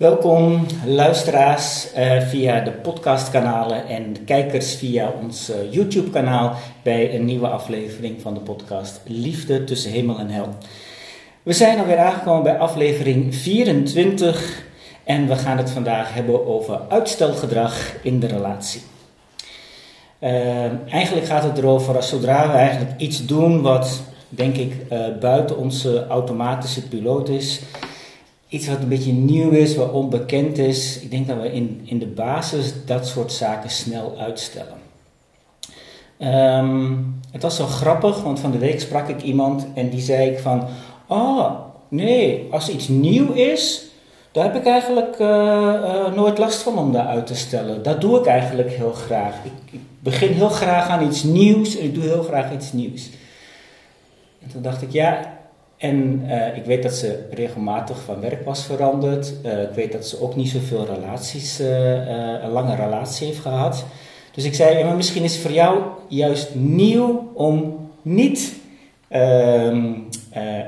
Welkom luisteraars uh, via de podcastkanalen en kijkers via ons uh, YouTube kanaal bij een nieuwe aflevering van de podcast Liefde tussen hemel en hel. We zijn alweer aangekomen bij aflevering 24 en we gaan het vandaag hebben over uitstelgedrag in de relatie. Uh, eigenlijk gaat het erover als zodra we eigenlijk iets doen wat denk ik buiten onze automatische piloot is, iets wat een beetje nieuw is, wat onbekend is. Ik denk dat we in, in de basis dat soort zaken snel uitstellen. Um, het was zo grappig, want van de week sprak ik iemand en die zei ik van, oh nee, als iets nieuw is, daar heb ik eigenlijk uh, uh, nooit last van om dat uit te stellen. Dat doe ik eigenlijk heel graag. Ik, ik, begin heel graag aan iets nieuws en ik doe heel graag iets nieuws. En toen dacht ik, ja, en uh, ik weet dat ze regelmatig van werk was veranderd. Uh, ik weet dat ze ook niet zoveel relaties, uh, een lange relatie heeft gehad. Dus ik zei, ja, maar misschien is het voor jou juist nieuw om niet ehm,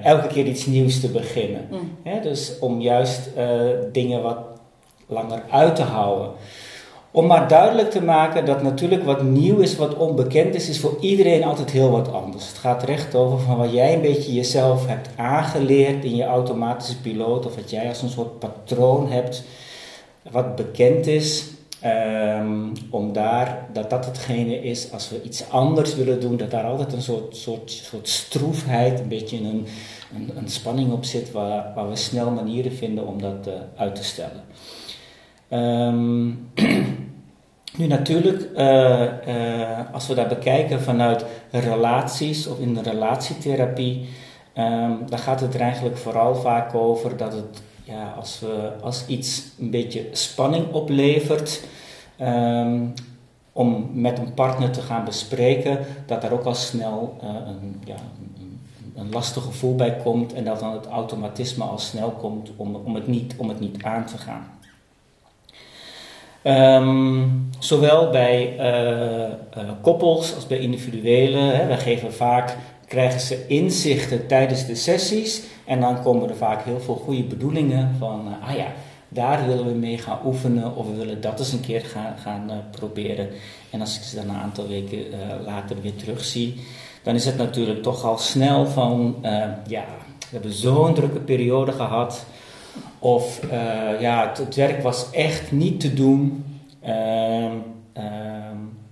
elke keer iets nieuws te beginnen. Mm. dus om juist dingen wat langer uit te houden. Om maar duidelijk te maken dat natuurlijk wat nieuw is, wat onbekend is, is voor iedereen altijd heel wat anders. Het gaat recht over van wat jij een beetje jezelf hebt aangeleerd in je automatische piloot, of wat jij als een soort patroon hebt, wat bekend is. Um, om daar, dat dat hetgene is, als we iets anders willen doen, dat daar altijd een soort, soort, soort stroefheid, een beetje een, een, een spanning op zit, waar, waar we snel manieren vinden om dat uh, uit te stellen. Um, nu natuurlijk, uh, uh, als we dat bekijken vanuit relaties of in de relatietherapie, um, dan gaat het er eigenlijk vooral vaak over dat het, ja, als, we, als iets een beetje spanning oplevert, um, om met een partner te gaan bespreken, dat daar ook al snel uh, een, ja, een, een lastig gevoel bij komt en dat dan het automatisme al snel komt om, om, het, niet, om het niet aan te gaan. Um, zowel bij uh, uh, koppels als bij individuelen. Hè. Wij geven vaak, krijgen ze inzichten tijdens de sessies. En dan komen er vaak heel veel goede bedoelingen van, uh, ah ja, daar willen we mee gaan oefenen. Of we willen dat eens een keer gaan, gaan proberen. En als ik ze dan een aantal weken later weer terugzie, dan is het natuurlijk toch al snel van, ja, we hebben zo'n drukke periode gehad. Of uh, ja, het, werk was echt niet te doen. Uh, uh,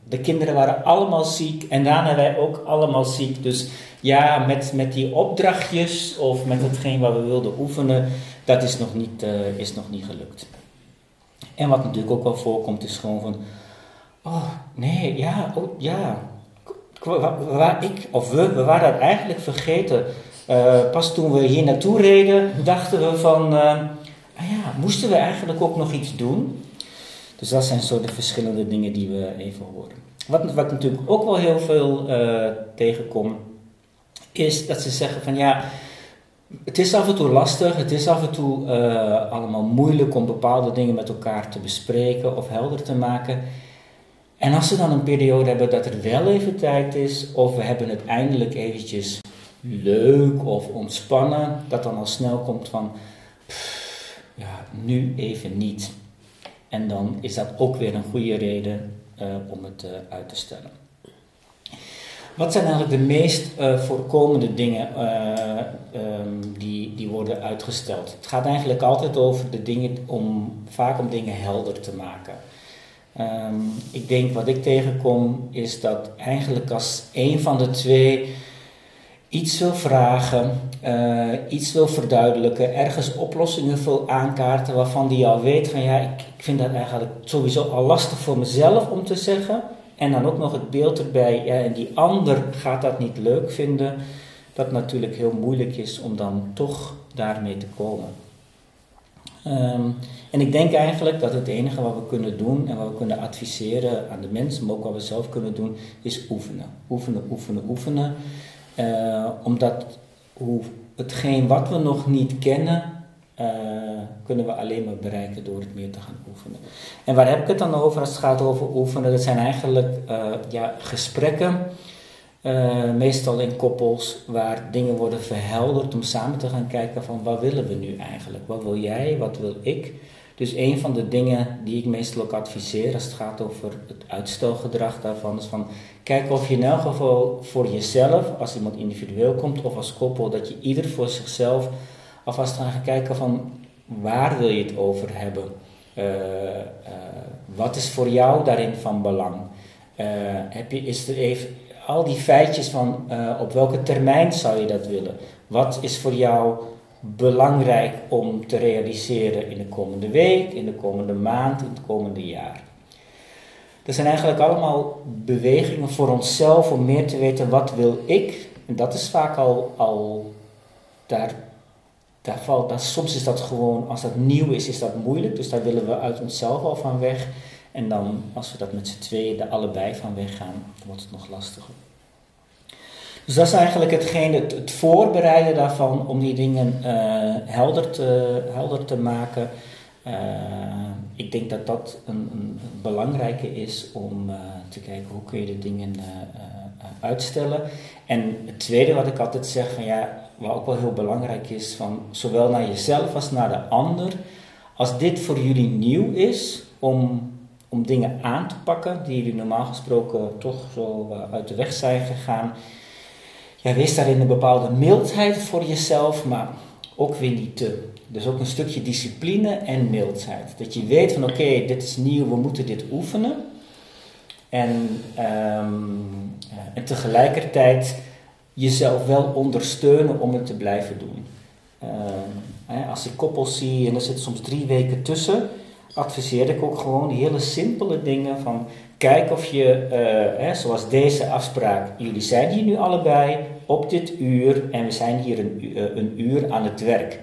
de kinderen waren allemaal ziek en daarna wij ook allemaal ziek. Dus ja, met, met die opdrachtjes of met hetgeen wat we wilden oefenen, dat is nog niet, uh, is nog niet gelukt. En wat natuurlijk ook wel voorkomt, is gewoon van: oh nee, ja, oh, ja. Waar ik of we, we waren dat eigenlijk vergeten. Uh, pas toen we hier naartoe reden, dachten we van, moesten we eigenlijk ook nog iets doen? Dus dat zijn zo de verschillende dingen die we even horen. Wat, wat natuurlijk ook wel heel veel uh, tegenkomt, is dat ze zeggen van ja, het is af en toe lastig, het is af en toe allemaal moeilijk om bepaalde dingen met elkaar te bespreken of helder te maken. En als ze dan een periode hebben dat er wel even tijd is, of we hebben het eindelijk eventjes leuk of ontspannen, dat dan al snel komt van, pff, ja, nu even niet. En dan is dat ook weer een goede reden uh, om het uh, uit te stellen. Wat zijn eigenlijk de meest uh, voorkomende dingen um, die, die worden uitgesteld? Het gaat eigenlijk altijd over de dingen om, vaak om dingen helder te maken. Um, ik denk wat ik tegenkom is dat eigenlijk als een van de twee iets wil vragen, uh, iets wil verduidelijken, ergens oplossingen wil aankaarten waarvan die al weet van ja, ik, ik, vind dat eigenlijk sowieso al lastig voor mezelf om te zeggen. En dan ook nog het beeld erbij, ja, en die ander gaat dat niet leuk vinden, dat natuurlijk heel moeilijk is om dan toch daarmee te komen. Um, en ik denk eigenlijk dat het enige wat we kunnen doen en wat we kunnen adviseren aan de mensen, maar ook wat we zelf kunnen doen, is oefenen. Oefenen, oefenen, oefenen. Uh, omdat hoe, hetgeen wat we nog niet kennen, uh, kunnen we alleen maar bereiken door het meer te gaan oefenen. En waar heb ik het dan over als het gaat over oefenen? Dat zijn eigenlijk uh, ja, gesprekken, meestal in koppels, waar dingen worden verhelderd om samen te gaan kijken van wat willen we nu eigenlijk? Wat wil jij, wat wil ik? Dus een van de dingen die ik meestal ook adviseer als het gaat over het uitstelgedrag daarvan, is van kijk of je in elk geval voor jezelf, als iemand individueel komt of als koppel, dat je ieder voor zichzelf alvast gaat kijken van waar wil je het over hebben? Uh, wat is voor jou daarin van belang? Uh, heb je, is er even al die feitjes van op welke termijn zou je dat willen? Wat is voor jou belangrijk om te realiseren in de komende week, in de komende maand, in het komende jaar. Dat zijn eigenlijk allemaal bewegingen voor onszelf om meer te weten wat wil ik. En dat is vaak al, al daar, daar valt, dat, soms is dat gewoon, als dat nieuw is, is dat moeilijk. Dus daar willen we uit onszelf al van weg. En dan, als we dat met z'n tweeën er allebei van weggaan, wordt het nog lastiger. Dus dat is eigenlijk hetgeen, het, voorbereiden daarvan om die dingen uh, helder, te, helder te maken. Uh, ik denk dat dat een, een belangrijke is om uh, te kijken hoe kun je de dingen uitstellen. En het tweede wat ik altijd zeg, van ja, wat ook wel heel belangrijk is, van zowel naar jezelf als naar de ander. Als dit voor jullie nieuw is om, om dingen aan te pakken die jullie normaal gesproken toch zo uit de weg zijn gegaan ja, wees daarin een bepaalde mildheid voor jezelf, maar ook weer niet te. Dus ook een stukje discipline en mildheid. Dat je weet van oké, dit is nieuw, we moeten dit oefenen. En, um, en tegelijkertijd jezelf wel ondersteunen om het te blijven doen. Uh, als ik koppels zie en er zitten soms drie weken tussen, adviseer ik ook gewoon hele simpele dingen van Kijk of je, uh, hè, zoals deze afspraak, jullie zijn hier nu allebei op dit uur en we zijn hier een, uh, een uur aan het werk.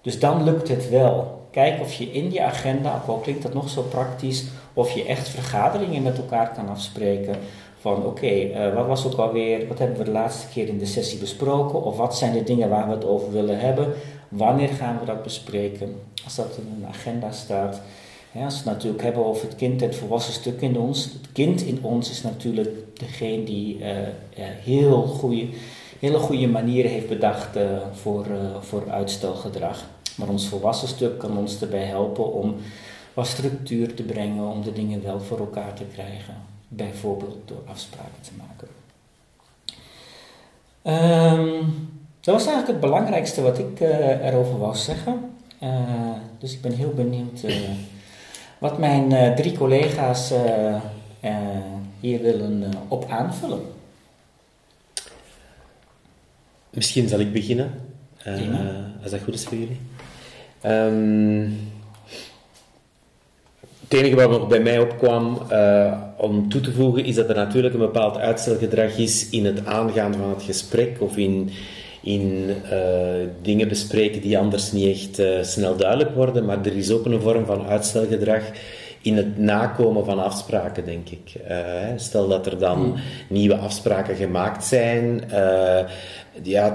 Dus dan lukt het wel. Kijk of je in je agenda, ook al klinkt dat nog zo praktisch, of je echt vergaderingen met elkaar kan afspreken. Van oké, uh, wat was ook alweer, wat hebben we de laatste keer in de sessie besproken? Of wat zijn de dingen waar we het over willen hebben? Wanneer gaan we dat bespreken? Als dat in een agenda staat. Ja, als we het natuurlijk hebben over het kind, het volwassen stuk in ons. Het kind in ons is natuurlijk degene die uh, heel goede, hele goede manieren heeft bedacht uh, voor, uh, voor uitstelgedrag. Maar ons volwassen stuk kan ons erbij helpen om wat structuur te brengen, om de dingen wel voor elkaar te krijgen. Bijvoorbeeld door afspraken te maken. Um, dat was eigenlijk het belangrijkste wat ik erover wou zeggen. dus ik ben heel benieuwd wat mijn drie collega's hier willen op aanvullen. Misschien zal ik beginnen, als dat goed is voor jullie. Um, het enige wat nog bij mij opkwam om toe te voegen is dat er natuurlijk een bepaald uitstelgedrag is in het aangaan van het gesprek of in in uh, dingen bespreken die anders niet echt uh, snel duidelijk worden, maar er is ook een vorm van uitstelgedrag in het nakomen van afspraken, denk ik. Uh, stel dat er dan hmm. nieuwe afspraken gemaakt zijn. ja,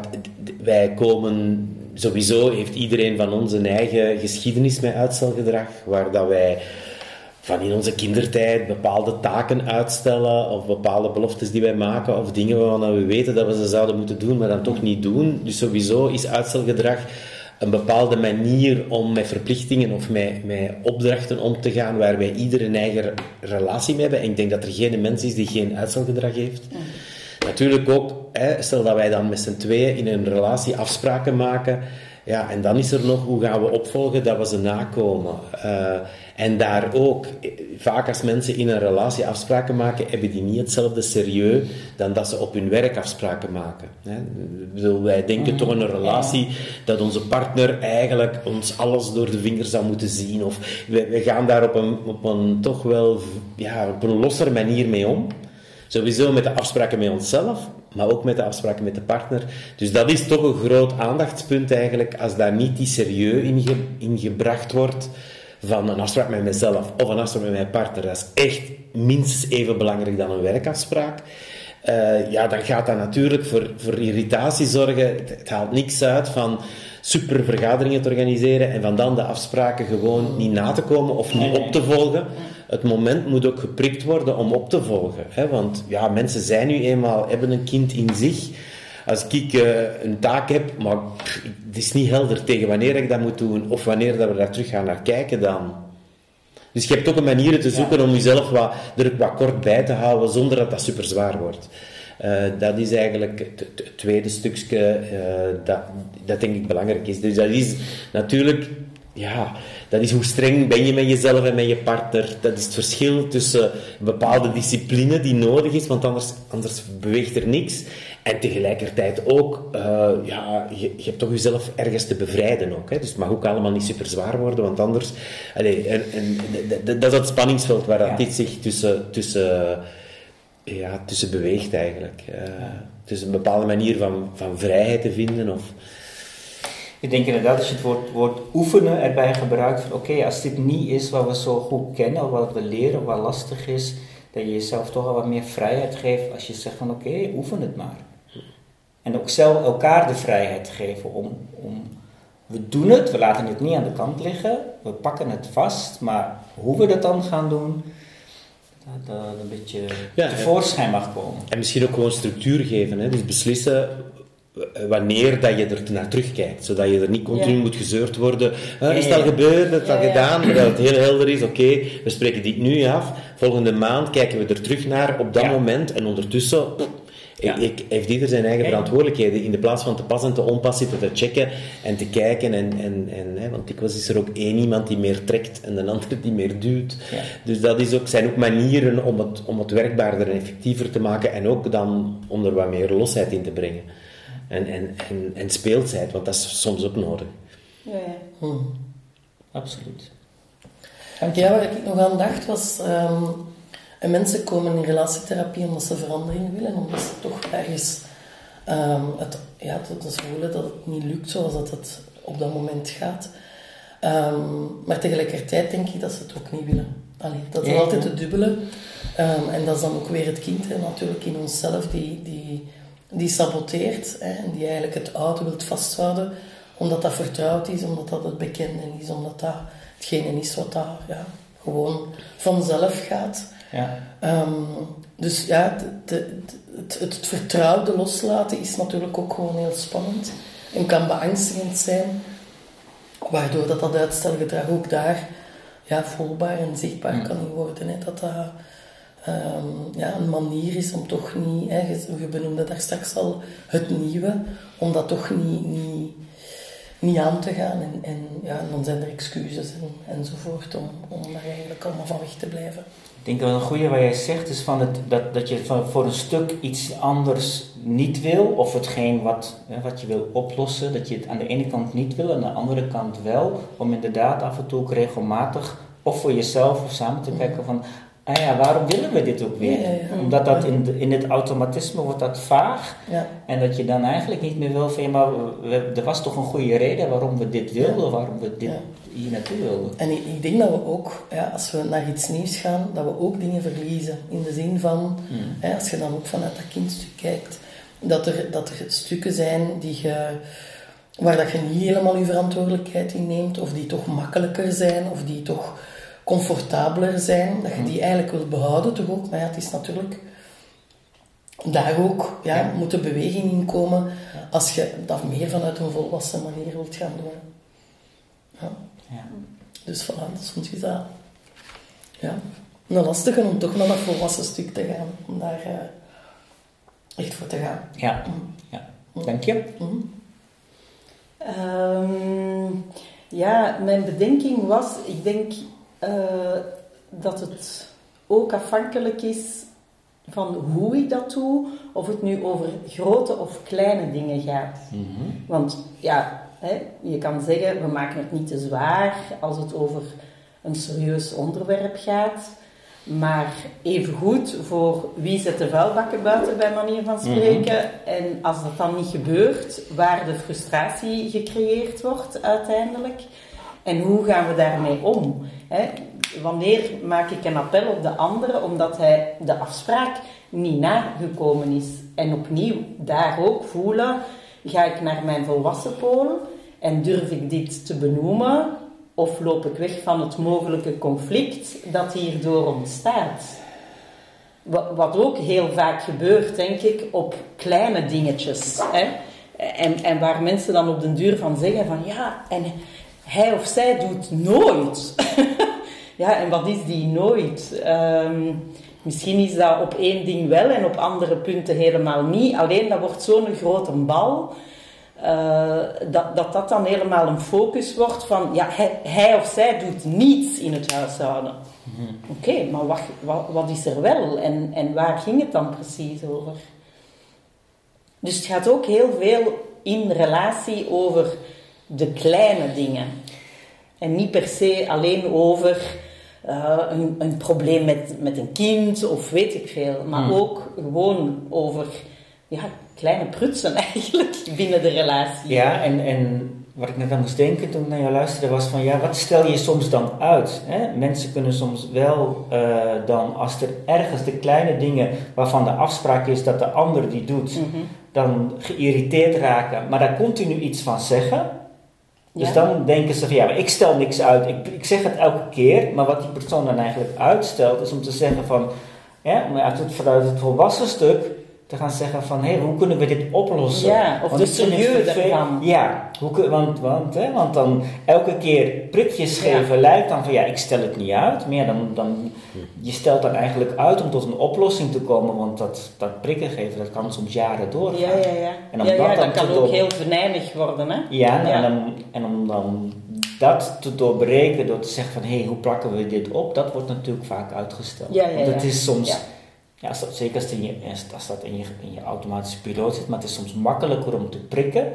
wij komen sowieso, heeft iedereen van ons een eigen geschiedenis met uitstelgedrag, waar dat wij van in onze kindertijd bepaalde taken uitstellen of bepaalde beloftes die wij maken of dingen waarvan we weten dat we ze zouden moeten doen, maar dan toch niet doen. Dus sowieso is uitstelgedrag een bepaalde manier om met verplichtingen of met, met opdrachten om te gaan waar wij ieder een eigen relatie mee hebben. En ik denk dat er geen mens is die geen uitstelgedrag heeft. Natuurlijk ook, hè, stel dat wij dan met z'n tweeën in een relatie afspraken maken. Ja, en dan is er nog hoe gaan we opvolgen dat we ze nakomen. Uh, en daar ook, vaak als mensen in een relatie afspraken maken, hebben die niet hetzelfde serieus dan dat ze op hun werk afspraken maken. wij denken toch in een relatie dat onze partner eigenlijk ons alles door de vingers zou moeten zien. Of we, gaan daar op een, op een toch wel ja, op een losser manier mee om. Sowieso met de afspraken met onszelf, maar ook met de afspraken met de partner. Dus dat is toch een groot aandachtspunt eigenlijk, als daar niet die serieus in, gebracht wordt van een afspraak met mezelf of een afspraak met mijn partner. Dat is echt minstens even belangrijk dan een werkafspraak. Uh, ja, dan gaat dat natuurlijk voor, voor irritatie zorgen. Het, het, haalt niks uit van super vergaderingen te organiseren en van dan de afspraken gewoon niet na te komen of niet op te volgen. Het moment moet ook geprikt worden om op te volgen. Hè? Want ja, mensen zijn nu eenmaal, hebben een kind in zich als ik uh, een taak heb, maar pff, het is niet helder tegen wanneer ik dat moet doen of wanneer dat we daar terug gaan naar kijken dan. Dus je hebt ook een manier te zoeken om jezelf wat, er wat kort bij te houden zonder dat dat super zwaar wordt. Uh, dat is eigenlijk het, het tweede stukje uh, dat, dat denk ik belangrijk is. Dus dat is natuurlijk, ja, dat is hoe streng ben je met jezelf en met je partner. Dat is het verschil tussen een bepaalde discipline die nodig is, want anders, anders beweegt er niks. En tegelijkertijd ook, uh, ja, je, je, hebt toch jezelf ergens te bevrijden ook. Hè? Dus het mag ook allemaal niet super zwaar worden, want anders... Allez, en, en, dat is het spanningsveld waar dat dit zich tussen, tussen, ja, tussen beweegt eigenlijk. Uh, dus een bepaalde manier van, van vrijheid te vinden of... Ik denk inderdaad, als je het woord, woord oefenen erbij gebruikt, van oké, als dit niet is wat we zo goed kennen, of wat we leren, wat lastig is, dat je jezelf toch al wat meer vrijheid geeft als je zegt van oké, oefen het maar. En ook zelf elkaar de vrijheid geven om, om, we doen het, we laten het niet aan de kant liggen, we pakken het vast, maar hoe we dat dan gaan doen, dat, dat een beetje ja, tevoorschijn mag komen. En misschien ook gewoon structuur geven, hè? dus beslissen wanneer dat je er naar terugkijkt, zodat je er niet continu moet gezeurd worden. Is dat gebeurd, is dat gedaan, maar dat het heel helder is, oké, we spreken dit nu af, volgende maand kijken we er terug naar op dat moment en ondertussen ja. Ik, heeft ieder zijn eigen verantwoordelijkheden. In de plaats van te pas en te onpas zitten te checken en te kijken. En, en, en, hè, want dikwijls is er ook één iemand die meer trekt en de andere die meer duwt. Dus dat is ook, zijn ook manieren om het, om het werkbaarder en effectiever te maken. En ook dan om er wat meer losheid in te brengen. En, en, en, en speelsheid, want dat is soms ook nodig. Ja, ja. Hm. Absoluut. Ja, waar ik nog aan dacht was... Um, en mensen komen in relatietherapie omdat ze verandering willen, omdat ze toch ergens um, het, ja, dat ze voelen dat het niet lukt zoals dat het op dat moment gaat. Um, maar tegelijkertijd denk ik dat ze het ook niet willen. Allee, dat is altijd het dubbele. Um, en dat is dan ook weer het kind hè, natuurlijk in onszelf die, die, die saboteert hè, en die eigenlijk het oude wilt vasthouden omdat dat vertrouwd is, omdat dat het bekende is, omdat dat hetgene is wat daar ja, gewoon vanzelf gaat. Ja. Um, dus ja, de, het, het, vertrouwde loslaten is natuurlijk ook gewoon heel spannend en kan beangstigend zijn, waardoor dat, dat uitstelgedrag ook daar ja, voelbaar en zichtbaar kan worden. Hè. Dat dat um, ja, een manier is om toch niet, hè, je benoemde daar straks al het nieuwe, om dat toch niet, niet, niet aan te gaan. En, en ja, dan zijn er excuses en, enzovoort om, om daar eigenlijk allemaal van weg te blijven. Ik denk dat een goede wat jij zegt is van het, dat, dat je van, voor een stuk iets anders niet wil, of hetgeen wat, wat je wil oplossen, dat je het aan de ene kant niet wil, en aan de andere kant wel, om inderdaad af en toe ook regelmatig, of voor jezelf of samen te kijken van, ah ja, waarom willen we dit ook weer? Omdat dat in, de, in het automatisme wordt dat vaag. Ja. En dat je dan eigenlijk niet meer wil van, maar we, er was toch een goede reden waarom we dit wilden, waarom we dit hier naartoe wilden. En ik, ik, denk dat we ook, ja, als we naar iets nieuws gaan, dat we ook dingen verliezen. In de zin van, hmm. als je dan ook vanuit dat kindstuk kijkt, dat er, dat er stukken zijn die je, waar dat je niet helemaal je verantwoordelijkheid in neemt, of die toch makkelijker zijn, of die toch comfortabeler zijn, dat je die eigenlijk wilt behouden toch ook. Maar ja, het is natuurlijk daar ook, ja, moet er beweging in komen als je dat meer vanuit een volwassen manier wilt gaan doen. Ja. ja. Dus voilà, dat is gedaan. Ja. Een lastige om toch naar dat volwassen stuk te gaan, om daar uh, echt voor te gaan. Ja, mm. ja. dank je. Mm. Um, ja, mijn bedenking was, ik denk uh, dat het ook afhankelijk is van hoe ik dat doe, of het nu over grote of kleine dingen gaat. Mhm. Want ja, hè, je kan zeggen, we maken het niet te zwaar als het over een serieus onderwerp gaat. Maar evengoed voor wie zet de vuilbakken buiten, bij manier van mhm. spreken. En als dat dan niet gebeurt, waar de frustratie gecreëerd wordt uiteindelijk. En hoe gaan we daarmee om? Hè? Wanneer maak ik een appel op de andere omdat hij de afspraak niet nagekomen is? En opnieuw, daar ook voelen, ga ik naar mijn volwassen polen en durf ik dit te benoemen? Of loop ik weg van het mogelijke conflict dat hierdoor ontstaat? Wat ook heel vaak gebeurt, denk ik, op kleine dingetjes. Hè? En, en waar mensen dan op den duur van zeggen van ja, en hij of zij doet nooit. Ja, en wat is die nooit? Ehm, misschien is dat op één ding wel en op andere punten helemaal niet. Alleen dat wordt zo'n grote bal. eh, dat, dat dat dan helemaal een focus wordt van ja, hij, hij of zij doet niets in het huishouden. Oké, maar wat, wat, wat is er wel en, en waar ging het dan precies over? Dus het gaat ook heel veel in relatie over de kleine dingen. En niet per se alleen over eh, een, een probleem met, met een kind of weet ik veel. Maar ook gewoon over ja, kleine prutsen eigenlijk binnen de relatie. Ja, en, en wat ik net aan moest denken toen ik naar jou luisterde was van ja, wat stel je soms dan uit? Hè? Mensen kunnen soms wel eh, dan, als er ergens de kleine dingen waarvan de afspraak is dat de ander die doet, Mhm. dan geïrriteerd raken, maar daar continu iets van zeggen. Dus dan denken ze van ja, maar ik stel niks uit. Ik, ik zeg het elke keer, maar wat die persoon dan eigenlijk uitstelt is om te zeggen van, ja, om uit het, vanuit het volwassen stuk te gaan zeggen van hé, hoe kunnen we dit oplossen? Ja, of Want de serieus daarvan. Ja, hoe, kun- want, want, hè, want dan elke keer prikjes geven lijkt dan van ja, ik stel het niet uit. Maar ja, dan, dan, je stelt dan eigenlijk uit om tot een oplossing te komen, want dat, dat prikken geven, dat kan soms jaren doorgaan. Ja, ja, ja. En om ja, dat ja, dan dat kan ook heel venijnig worden, hè? Ja, en, Ja. dan, en om dan dat te doorbreken door te zeggen van hé, hey, hoe plakken we dit op, dat wordt natuurlijk vaak uitgesteld. Ja, ja, Want het is soms, Ja. zeker als, je, dat in je, in je automatische piloot zit, maar het is soms makkelijker om te prikken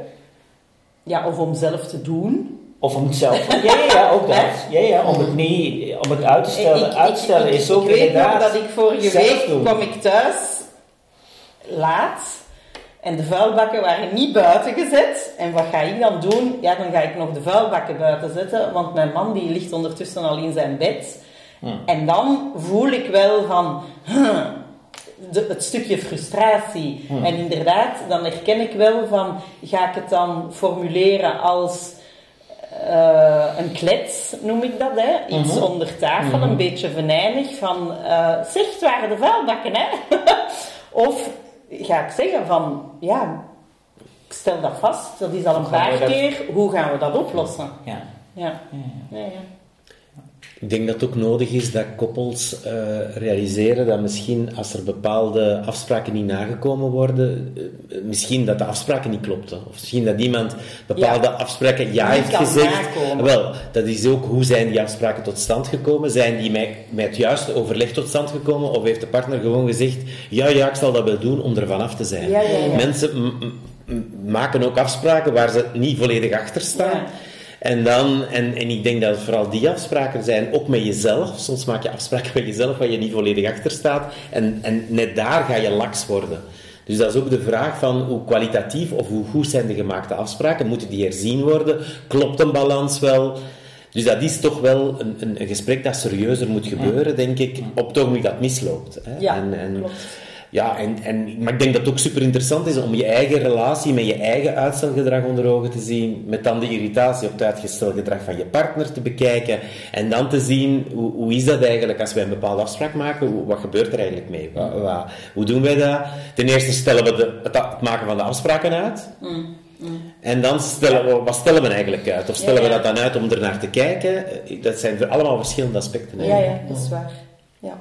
Ja, of om zelf te doen. of om het zelf. Ja, ja, ja ook dat. Ja, ja, om het niet, om het uit te stellen. Ik- Uitstellen ik- is ook Ik weet nog dat ik vorige week doen. kwam ik thuis laat en de vuilbakken waren niet buiten gezet. En wat ga ik dan doen? Ja, dan ga ik nog de vuilbakken buiten zetten, want mijn man die ligt ondertussen al in zijn bed. En dan voel ik wel van huh, de, het stukje frustratie. En inderdaad, dan herken ik wel van ga ik het dan formuleren als eh, een klets, noem ik dat, hè? iets Mhm. onder tafel, een beetje venijnig, van eh zeg, het waren de vuilbakken, hè? of ga ik zeggen van, ja, ik stel dat vast, dat is al een paar dat- keer, hoe gaan we dat oplossen? Ja. Ja, Ja, ja. Ja, ja. Ik denk dat het ook nodig is dat koppels eh, realiseren dat misschien als er bepaalde afspraken niet nagekomen worden, eh, misschien dat de afspraken niet klopten. Of misschien dat iemand bepaalde afspraken ja Niet heeft gezegd. nakomen. Wel, dat is ook hoe zijn die afspraken tot stand gekomen? Zijn die met, met het juiste overleg tot stand gekomen? Of heeft de partner gewoon gezegd, ja, ja, ik zal dat wel doen om er vanaf te zijn? Ja, ja, ja. Mensen maken ook afspraken waar ze niet volledig achter staan. En, dan, en, en ik denk dat het vooral die afspraken zijn, ook met jezelf. Soms maak je afspraken met jezelf waar je niet volledig achter staat. En, en net daar ga je laks worden. Dus dat is ook de vraag van hoe kwalitatief of hoe goed zijn de gemaakte afspraken. Moeten die herzien worden? Klopt een balans wel? Dus dat is toch wel een, een, een gesprek dat serieuzer moet gebeuren, denk ik, op het ogenblik dat misloopt. Hè? Ja, en, en, klopt. Ja, en, en, maar ik denk dat het ook super interessant is om je eigen relatie met je eigen uitstelgedrag onder ogen te zien, met dan de irritatie op het uitgestelgedrag van je partner te bekijken en dan te zien hoe, hoe is dat eigenlijk als wij een bepaalde afspraak maken, hoe, wat gebeurt er eigenlijk mee? Wat, wat- hoe doen wij dat? Ten eerste stellen we de, het, het maken van de afspraken uit. En dan stellen we, wat stellen we eigenlijk uit? Of stellen Ja, we dat dan uit om er naar te kijken? Dat zijn allemaal verschillende aspecten. Ja, ja, dat is waar. Ja.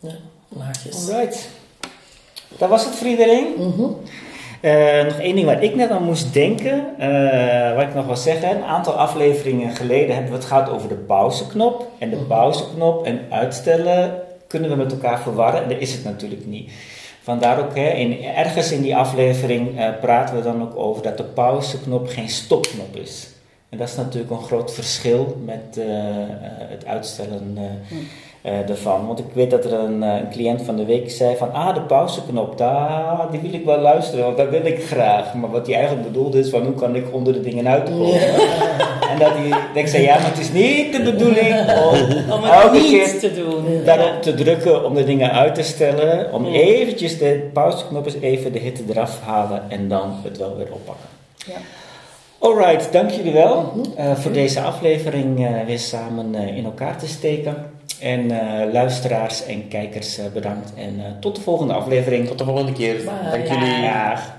Ja, laagjes. Alright. Dat was het voor iedereen. Eh, nog één ding waar ik net aan moest denken, eh, wat ik nog wil zeggen. Een aantal afleveringen geleden hebben we het gehad over de pauzeknop. En de pauzeknop en uitstellen kunnen we met elkaar verwarren. En dat is het natuurlijk niet. Vandaar ook, hè, in, ergens in die aflevering eh, praten we dan ook over dat de pauzeknop geen stopknop is. En dat is natuurlijk een groot verschil met eh, eh, het uitstellen eh, ervan. Want ik weet dat er een, een cliënt van de week zei van... Ah, de pauzeknop, daar, die wil ik wel luisteren, want dat wil ik graag. Maar wat hij eigenlijk bedoelde is van... Hoe kan ik onder de dingen uitkomen? En dat hij, dat ik zei, ja, maar het is niet de bedoeling om, Om het niet keer te doen. daarop te drukken om de dingen uit te stellen. Om eventjes de pauzeknop eens even de hitte eraf halen en dan het wel weer oppakken. Ja. Alright, dank jullie wel eh, voor deze aflevering eh, weer samen eh, in elkaar te steken. En eh, luisteraars en kijkers bedankt. En eh, tot de volgende aflevering. Tot de volgende keer. Bye. Dank jullie. Dag.